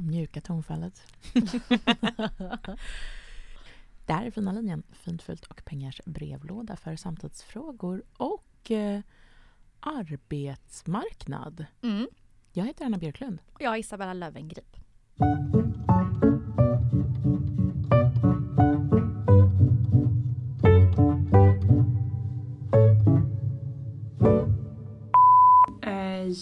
Mjuka tonfallet. det här är Fina linjen, Fint fult och pengars brevlåda för samtidsfrågor och eh, arbetsmarknad. Mm. Jag heter Anna Björklund. Och jag är Isabella Löwengrip.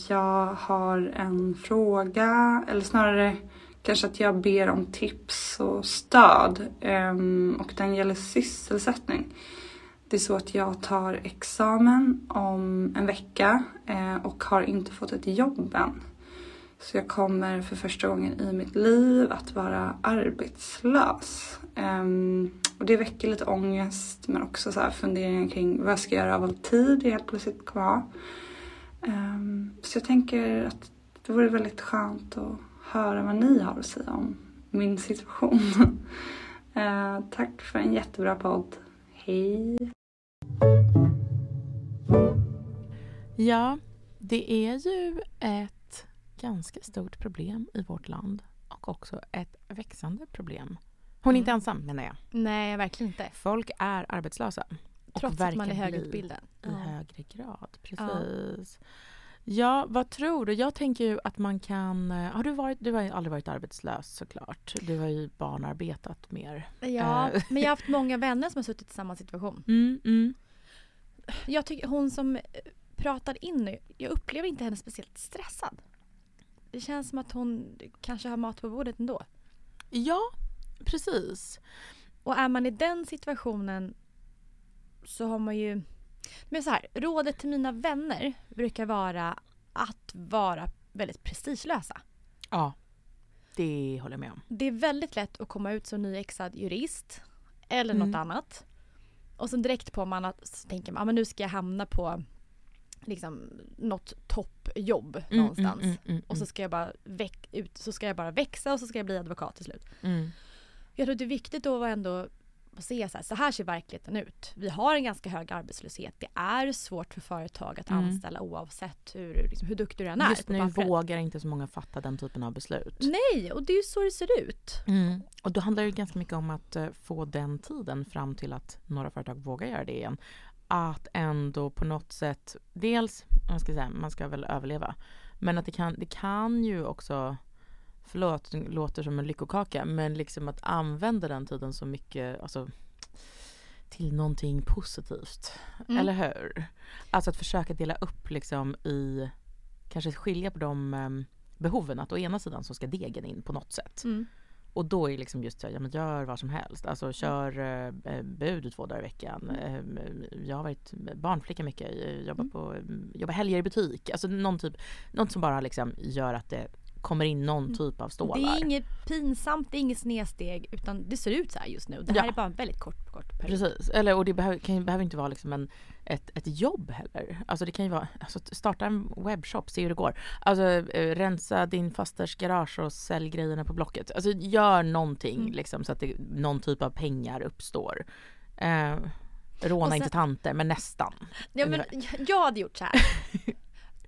Jag har en fråga, eller snarare kanske att jag ber om tips och stöd. Ehm, och den gäller sysselsättning. Det är så att jag tar examen om en vecka eh, och har inte fått ett jobb än. Så jag kommer för första gången i mitt liv att vara arbetslös. Ehm, och det väcker lite ångest men också så här funderingar kring vad jag ska göra av all tid jag helt plötsligt kommer ha. Ehm, Så jag tänker att det vore väldigt skönt att höra vad ni har att säga om min situation. Eh, Tack för en jättebra podd. Hej! Ja, det är ju ett ganska stort problem i vårt land och också ett växande problem. Hon är inte Mm. ensam menar jag. Nej, verkligen inte. Folk är arbetslösa. Trots att man är högutbildad. I högre grad, Ja. precis. Ja, vad tror du? Jag tänker ju att man kan... eh, Har du varit... Du har ju aldrig varit arbetslös såklart. Du har ju barnarbetat mer. Ja, Eh. men jag har haft många vänner som har suttit i samma situation. Mm, mm. Jag tycker hon som eh, pratar in nu, jag upplever inte henne speciellt stressad. Det känns som att hon kanske har mat på bordet ändå. Ja, precis. Och är man i den situationen så har man ju... Men så här, rådet till mina vänner brukar vara att vara väldigt prestigelösa. Ja, det håller jag med om. Det är väldigt lätt att komma ut som nyexad jurist eller något Mm. annat. Och sen direkt på man att, så tänker man, ah, men nu ska jag hamna på liksom något toppjobb Mm, någonstans. mm, mm, mm, Och så ska, jag bara ut, så ska jag bara växa och så ska jag bli advokat till slut. mm. Jag tror det är viktigt att ändå se så här, så här ser verkligheten ut. Vi har en ganska hög arbetslöshet. Det är svårt för företag att Mm. anställa oavsett hur, liksom, hur duktig du än är. Just nu vågar inte så många fatta den typen av beslut. Nej, och det är ju så det ser ut. Mm. Och då handlar det ganska mycket om att eh, få den tiden fram till att några företag vågar göra det igen. Att ändå på något sätt, dels, man ska säga, man ska väl överleva, men att det kan, det kan ju också, förlåt, det låter som en lyckokaka, men liksom att använda den tiden så mycket, alltså till någonting positivt. Mm. Eller hur? Alltså att försöka dela upp liksom i, kanske skilja på de em, behoven. Att å ena sidan så ska degen in på något sätt. Mm. Och då är liksom just så, ja men gör vad som helst. Alltså kör eh, bud två dagar i veckan. Eh, jag har varit barnflicka mycket, jag jobbar, Mm. på, jobbar helger i butik. Alltså någon typ, något som bara liksom gör att det kommer in någon typ av stålar. Mm. Det är inget pinsamt, det är inget snedsteg utan det ser ut så här just nu. Det här Ja. är bara en väldigt kort, kort period. Precis, eller och det behöver, kan, behöver inte vara liksom en, ett, ett jobb heller. Alltså det kan ju vara, alltså starta en webbshop, se hur det går. Alltså eh, rensa din fasters garage och sälj grejerna på Blocket. Alltså gör någonting Mm. liksom så att det, någon typ av pengar uppstår. Eh, råna sen- inte tanter men nästan. Ja, men jag hade gjort så här.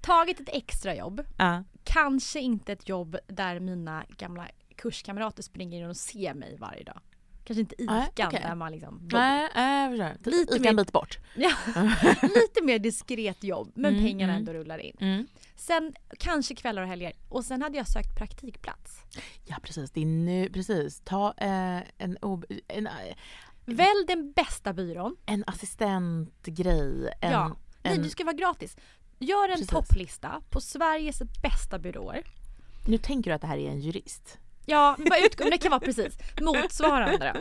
Tagit ett extrajobb. Ja. Kanske inte ett jobb där mina gamla kurskamrater springer in och ser mig varje dag. Kanske inte Nej, Ican okej. där man liksom... Nej, jag förstår. Lite Ica mer- en bit bort. Ja, lite mer diskret jobb men Mm, pengarna mm. ändå rullar in. Mm. Sen kanske kvällar och helger och sen hade jag sökt praktikplats. Ja precis, det är nu, precis. Ta eh, en, ob, en, eh, Välj den bästa byrån. en assistentgrej. En, Ja. Nej, en, det ska vara gratis. Gör en Precis. topplista på Sveriges bästa byråer. Nu tänker du att det här är en jurist. Ja, men det kan vara precis motsvarande.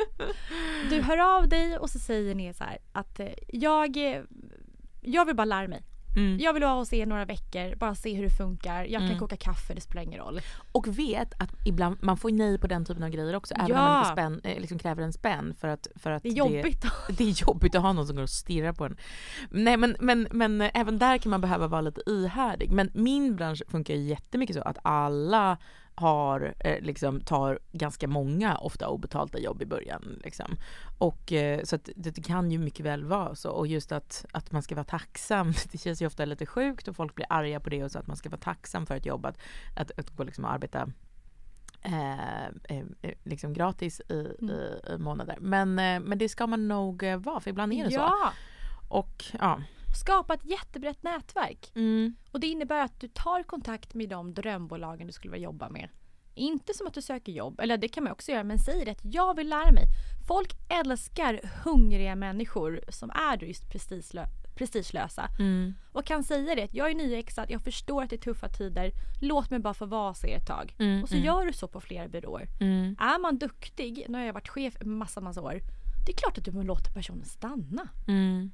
Du hör av dig och så säger ni så här att eh, jag, eh, jag vill bara lära mig. Mm. Jag vill vara hos er några veckor, bara se hur det funkar. Jag kan Mm. koka kaffe, det spelar ingen roll. Och vet att ibland, man får nej på den typen av grejer också. Även Ja. om man inte spänn, eh, liksom kräver en spänn. För att, för att Det är jobbigt. Det, det är jobbigt att ha någon som går och stirrar på en. Nej men, men, men eh, även där kan man behöva vara lite ihärdig. Men min bransch funkar ju jättemycket så att alla har, eh, liksom, tar ganska många ofta obetalda jobb i början. Liksom. Och, eh, så att det, kan ju mycket väl vara så. Och just att, att man ska vara tacksam, det känns ju ofta lite sjukt och folk blir arga på det och så att man ska vara tacksam för ett jobb, att, att, att gå liksom och arbeta eh, eh, eh, liksom gratis i, Mm. i, månader. Men, eh, men det ska man nog vara för ibland är det så. Ja, Och ja. Skapa ett jättebrett nätverk. Mm. Och det innebär att du tar kontakt med de drömbolagen du skulle vilja jobba med. Inte som att du söker jobb, eller det kan man också göra, men säg det att jag vill lära mig. Folk älskar hungriga människor som är just prestigelö- prestigelösa Mm. och kan säga det att jag är nyexad, jag förstår att det är tuffa tider, låt mig bara få vara så ett tag. Mm, Och så mm. gör du så på flera byråer. Mm. Är man duktig, nu har jag varit chef massa, massa år, det är klart att du låter personen stanna. Mm.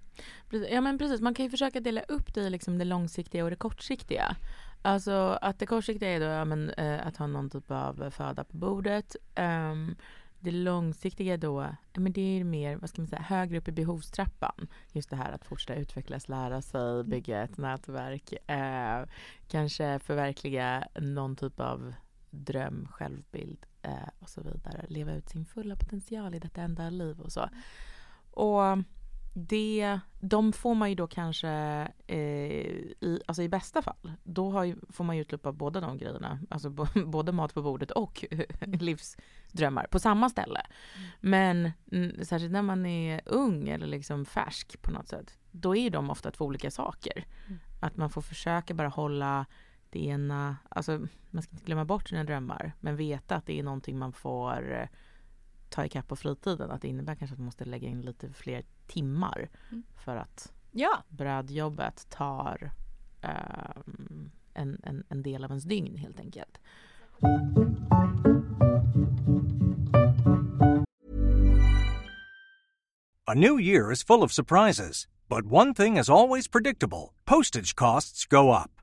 Ja men precis, man kan ju försöka dela upp det i liksom det långsiktiga och det kortsiktiga. Alltså att det kortsiktiga är då ja, men, eh, att ha någon typ av föda på bordet. Ehm, det långsiktiga då, men det är mer, vad ska man säga, högre upp i behovstrappan. Just det här att fortsätta utvecklas, lära sig, bygga ett nätverk. Eh, kanske förverkliga någon typ av dröm, självbild eh, och så vidare. Leva ut sin fulla potential i detta enda liv och så. Och det, de får man ju då kanske, eh, i, alltså i bästa fall, då ju, får man ju utlopp av båda de grejerna. Alltså både mat på bordet och livsdrömmar på samma ställe. Men mm, särskilt när man är ung eller liksom färsk på något sätt, då är de ofta två olika saker. Mm. Att man får försöka bara hålla det ena, alltså man ska inte glömma bort sina drömmar, men veta att det är någonting man får eh, ta ikapp på fritiden. Att det innebär kanske att man måste lägga in lite fler timmar Mm. för att Ja, brödjobbet tar ehm, en, en, en del av ens dygn helt enkelt. A new year is full of surprises, but one thing is always predictable postage costs go up.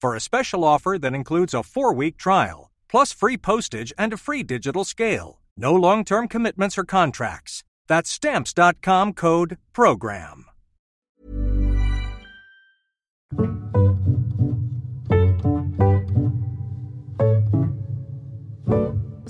for a special offer that includes a four week trial, plus free postage and a free digital scale. No long term commitments or contracts. That's Stamps.com code PROGRAM.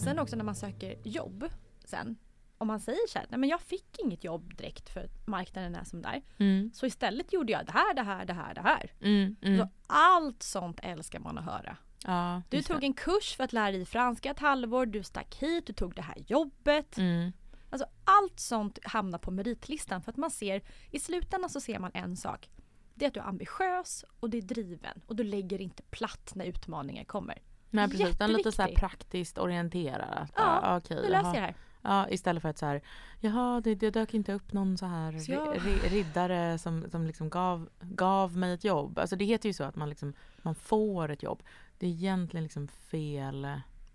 sen också när man söker jobb sen. Om man säger så här, nej men jag fick inget jobb direkt för marknaden är som där. Mm. Så istället gjorde jag det här, det här, det här, det här. Mm, mm. Så allt sånt älskar man att höra. Ja, Du tog det. en kurs för att lära dig franska ett halvår, du stack hit, du tog det här jobbet. Mm. Alltså allt sånt hamnar på meritlistan för att man ser, i slutändan så ser man en sak. Det är att du är ambitiös och du är driven och du lägger inte platt när utmaningar kommer. Nej precis, utan lite så praktiskt orienterad. Ja, Ah, okej, Nu löser jag det här. Ja, istället för att så här, jaha det, det dök inte upp någon så här Så jag- ri, ri, riddare som, som liksom gav, gav mig ett jobb. Alltså det heter ju så att man liksom, man får ett jobb. Det är egentligen liksom fel,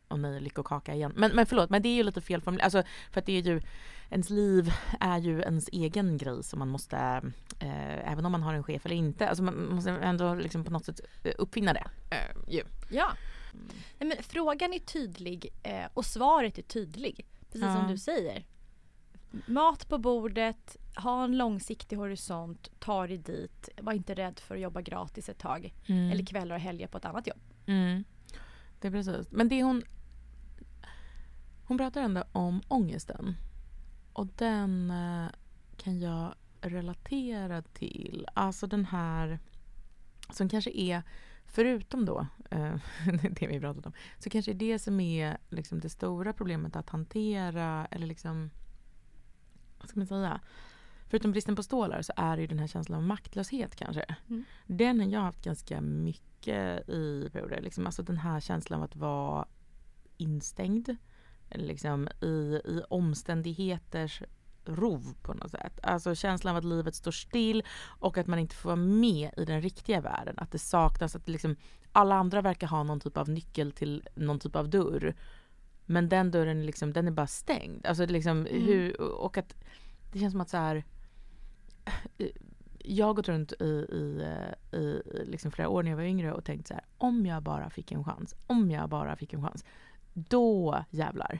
och nej lyckokaka igen. Men, men förlåt, men det är ju lite fel formulerat. Alltså för att det är ju, ens liv är ju ens egen grej som man måste, eh, även om man har en chef eller inte, alltså man måste ändå liksom på något sätt eh, uppfinna det. Eh, ju. Ja. Nej, men frågan är tydlig eh, och svaret är tydlig. Precis Ja. som du säger. Mat på bordet, ha en långsiktig horisont, ta dig dit, var inte rädd för att jobba gratis ett tag. Mm. Eller kvällar och helger på ett annat jobb. Mm. Det är precis. Men det hon... Hon pratar ändå om ångesten. Och den eh, kan jag relatera till. Alltså den här som kanske är, förutom då eh, det vi pratat om, så kanske det som är liksom det stora problemet att hantera eller liksom, vad ska man säga? Förutom bristen på stålar så är det ju den här känslan av maktlöshet kanske. Mm. Den har jag haft ganska mycket i perioder. Liksom, alltså den här känslan av att vara instängd. Liksom i, i omständigheters rov på något sätt. Alltså känslan av att livet står still och att man inte får vara med i den riktiga världen. Att det saknas, att liksom alla andra verkar ha någon typ av nyckel till någon typ av dörr. Men den dörren liksom, den är bara stängd. Alltså liksom Mm. hur, och att det känns som att så här jag har gått runt i, i, i, i liksom flera år när jag var yngre och tänkt så här, om jag bara fick en chans, om jag bara fick en chans, då jävlar.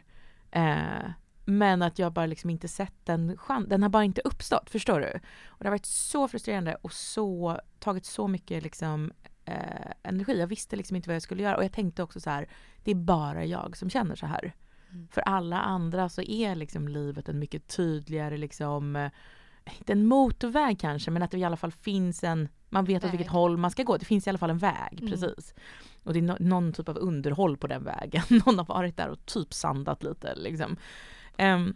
Eh, men att jag bara liksom inte sett den chansen, den har bara inte uppstått, förstår du? Och det har varit så frustrerande och så, tagit så mycket liksom eh, energi. Jag visste liksom inte vad jag skulle göra och jag tänkte också så här, det är bara jag som känner så här. Mm. För alla andra så är liksom livet en mycket tydligare liksom eh, inte en motorväg kanske, men att det i alla fall finns en, man vet åt vilket Väg. håll man ska gå. Det finns i alla fall en väg, Mm. precis. Och det är no någon typ av underhåll på den vägen. någon har varit där och typ sandat lite liksom. Ehm,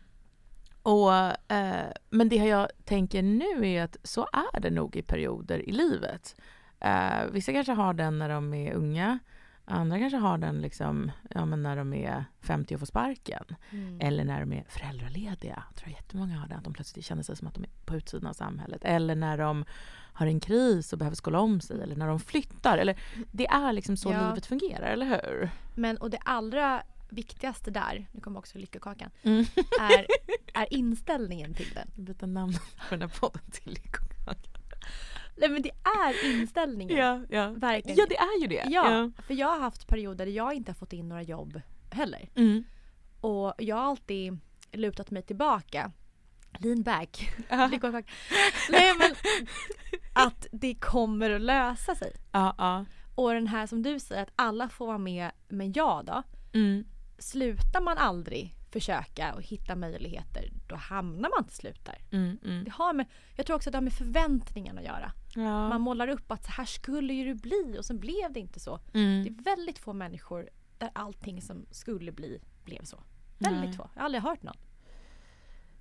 och, eh, men det jag tänker nu är att så är det nog i perioder i livet. Eh, vissa kanske har den när de är unga. Andra kanske har den liksom, ja, men när de är 50 och får sparken. Mm. Eller när de är föräldralediga. Jag tror jättemånga har det, att de plötsligt känner sig som att de är på utsidan av samhället. Eller när de har en kris och behöver skola om sig. Eller när de flyttar. Eller, det är liksom så Ja. livet fungerar, eller hur? Men och det allra viktigaste där, nu kommer också lyckokakan, Mm. är, är inställningen till den. Byta namn på den här podden till Lyckokakan. Nej men det är inställningen. Ja, ja. Verkligen. ja, det är ju det. Ja, för jag har haft perioder där jag inte har fått in några jobb heller. Mm. Och jag har alltid lutat mig tillbaka. Lean back. Ja. Lyckokakan. Nej men att det kommer att lösa sig. Ja, ja. Och den här som du säger att alla får vara med men jag då. Mm. Slutar man aldrig försöka och hitta möjligheter då hamnar man till slut där. Mm, mm. Det har med, jag tror också att det har med förväntningarna att göra. Ja. Man målar upp att så här skulle ju det bli och sen blev det inte så. Det Mm. är väldigt få människor där allting som skulle bli blev så. Väldigt Nej. få. Jag har aldrig hört någon.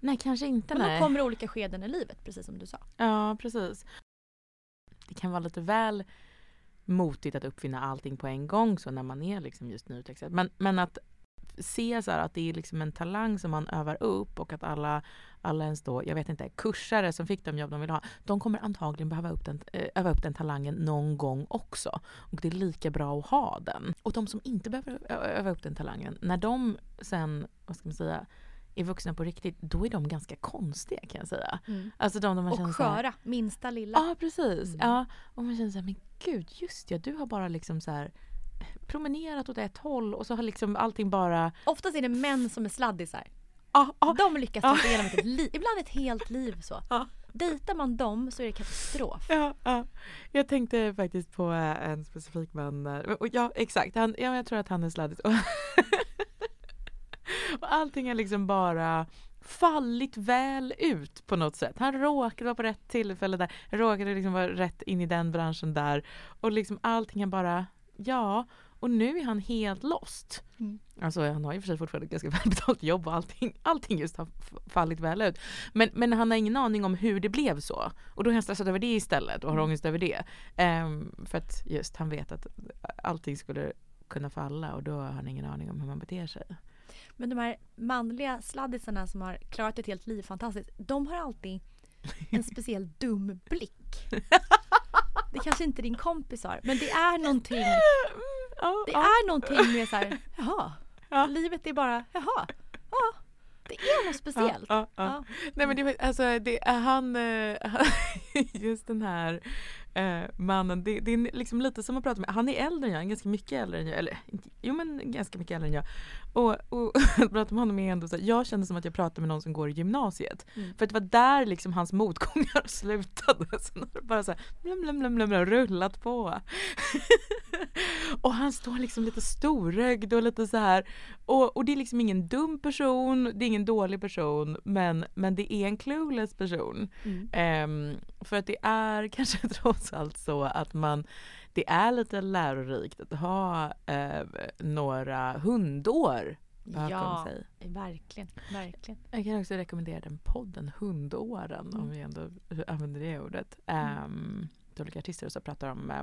Nej, kanske inte. Men nej. då kommer det olika skeden i livet precis som du sa. Ja, precis. Det kan vara lite väl motigt att uppfinna allting på en gång så när man är liksom just nyutexad. Men, men att se så att det är liksom en talang som man övar upp och att alla, alla ens då, jag vet inte, kursare som fick de jobb de vill ha, de kommer antagligen behöva upp den, eh, öva upp den talangen någon gång också. Och det är lika bra att ha den. Och de som inte behöver öva upp den talangen, när de sen, vad ska man säga, är vuxna på riktigt, då är de ganska konstiga kan jag säga. Alltså de, de man Och här- sköra, minsta lilla. Ja, precis. Mm. Ja, och man känner så här, men gud, just ja, du har bara liksom så här promenerat åt ett håll och så har liksom allting bara... Oftast är det män som är sladdisar. Ah, ah, De lyckas ta sig igenom ett liv, ibland ett helt liv så. Ja. Dejtar man dem så är det katastrof. ja, ja. Jag tänkte faktiskt på eh, en specifik man. där. Och Ja, exakt. Han, ja, jag tror att han är sladdig. Och, och allting har liksom bara fallit väl ut på något sätt. Han råkade vara på rätt tillfälle där, råkade liksom vara rätt in i den branschen där och liksom allting är bara, ja, och nu är han helt lost. Mm. Alltså han har ju för sig fortfarande ett ganska välbetalt jobb och allting, allting just har fallit väl ut. Men, men han har ingen aning om hur det blev så. Och då är han stressad över det istället och har Mm. ångest över det. Ehm, för att just han vet att allting skulle kunna falla och då har han ingen aning om hur man beter sig. Men de här manliga sladdisarna som har klarat ett helt liv fantastiskt, de har alltid en speciell dum blick. Det kanske inte din kompis har, men det är någonting, det är någonting med så här, jaha, Ja. livet är bara, jaha, ja, det är något speciellt. Ja, ja, ja. Nej men det, alltså, det är han, eh, han- just den här eh, mannen, det, det är liksom lite som att prata med, han är äldre än jag, ganska mycket äldre än jag, eller jo men ganska mycket äldre än jag. Och, och att prata med honom är ändå så här, jag kände som att jag pratade med någon som går i gymnasiet. Mm. För att det var där liksom hans motgångar slutade. Sen har det bara så här, blum, blum, blum, blum, rullat på. och han står liksom lite storögd och lite så här. Och, och det är liksom ingen dum person, det är ingen dålig person, men, men det är en clueless person. Mm. Ehm, för att det är kanske trots allt så att man det är lite lärorikt att ha eh, några hundår Ja, verkligen, verkligen. Jag kan också rekommendera den podden Hundåren om Mm. vi ändå använder det ordet. Mm. Um, olika artister som pratar om eh,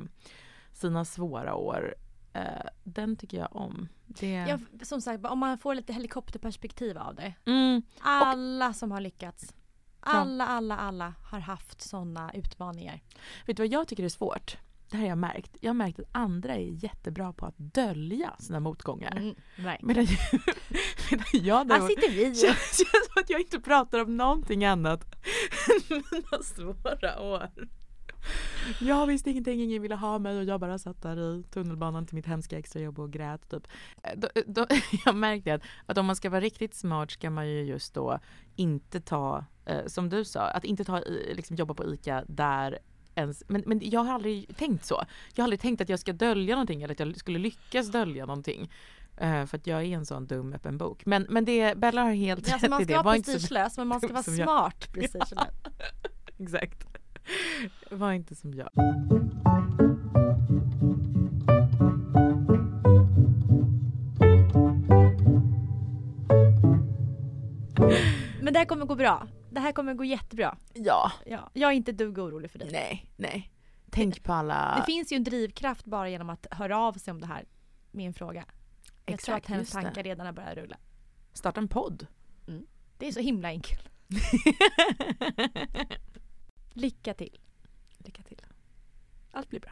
sina svåra år Eh, den tycker jag om. Det... Ja, som sagt, om man får lite helikopterperspektiv av det. Mm, Alla som har lyckats. Alla, alla, alla har haft sådana utmaningar. vet du vad jag tycker är svårt? Det här har jag märkt. Jag har märkt att andra är jättebra på att dölja sina motgångar. Mm. Medan jag, medan jag Här däremot sitter vi. känns, känns som att jag inte pratar om någonting annat än mina svåra år. Jag visste ingenting, ingen ville ha mig och jag bara satt där i tunnelbanan till mitt hemska extrajobb och grät typ. Eh, Då, då, jag märkte att, att om man ska vara riktigt smart ska man ju just då inte ta, eh, som du sa, att inte ta, liksom jobba på ICA där ens, men, men jag har aldrig tänkt så. Jag har aldrig tänkt att jag ska dölja någonting eller att jag skulle lyckas dölja någonting. Eh, för att jag är en sån dum öppen bok. Men, men det, Bella har helt Alltså rätt man i ska det. vara Var inte så- prestigelös men man ska vara smart prestigelös. Exakt. Var inte som jag. Men det här kommer gå bra. Det här kommer gå jättebra. Ja. Ja, jag är inte ett dugg orolig för dig. Nej, nej. Tänk på alla... Det finns ju en drivkraft bara genom att höra av sig om det här. Min fråga. Jag tror att Exakt, hennes det. tankar redan har börjat rulla. Starta en podd. Det är så himla enkelt. Lycka till. Lycka till. Allt blir bra.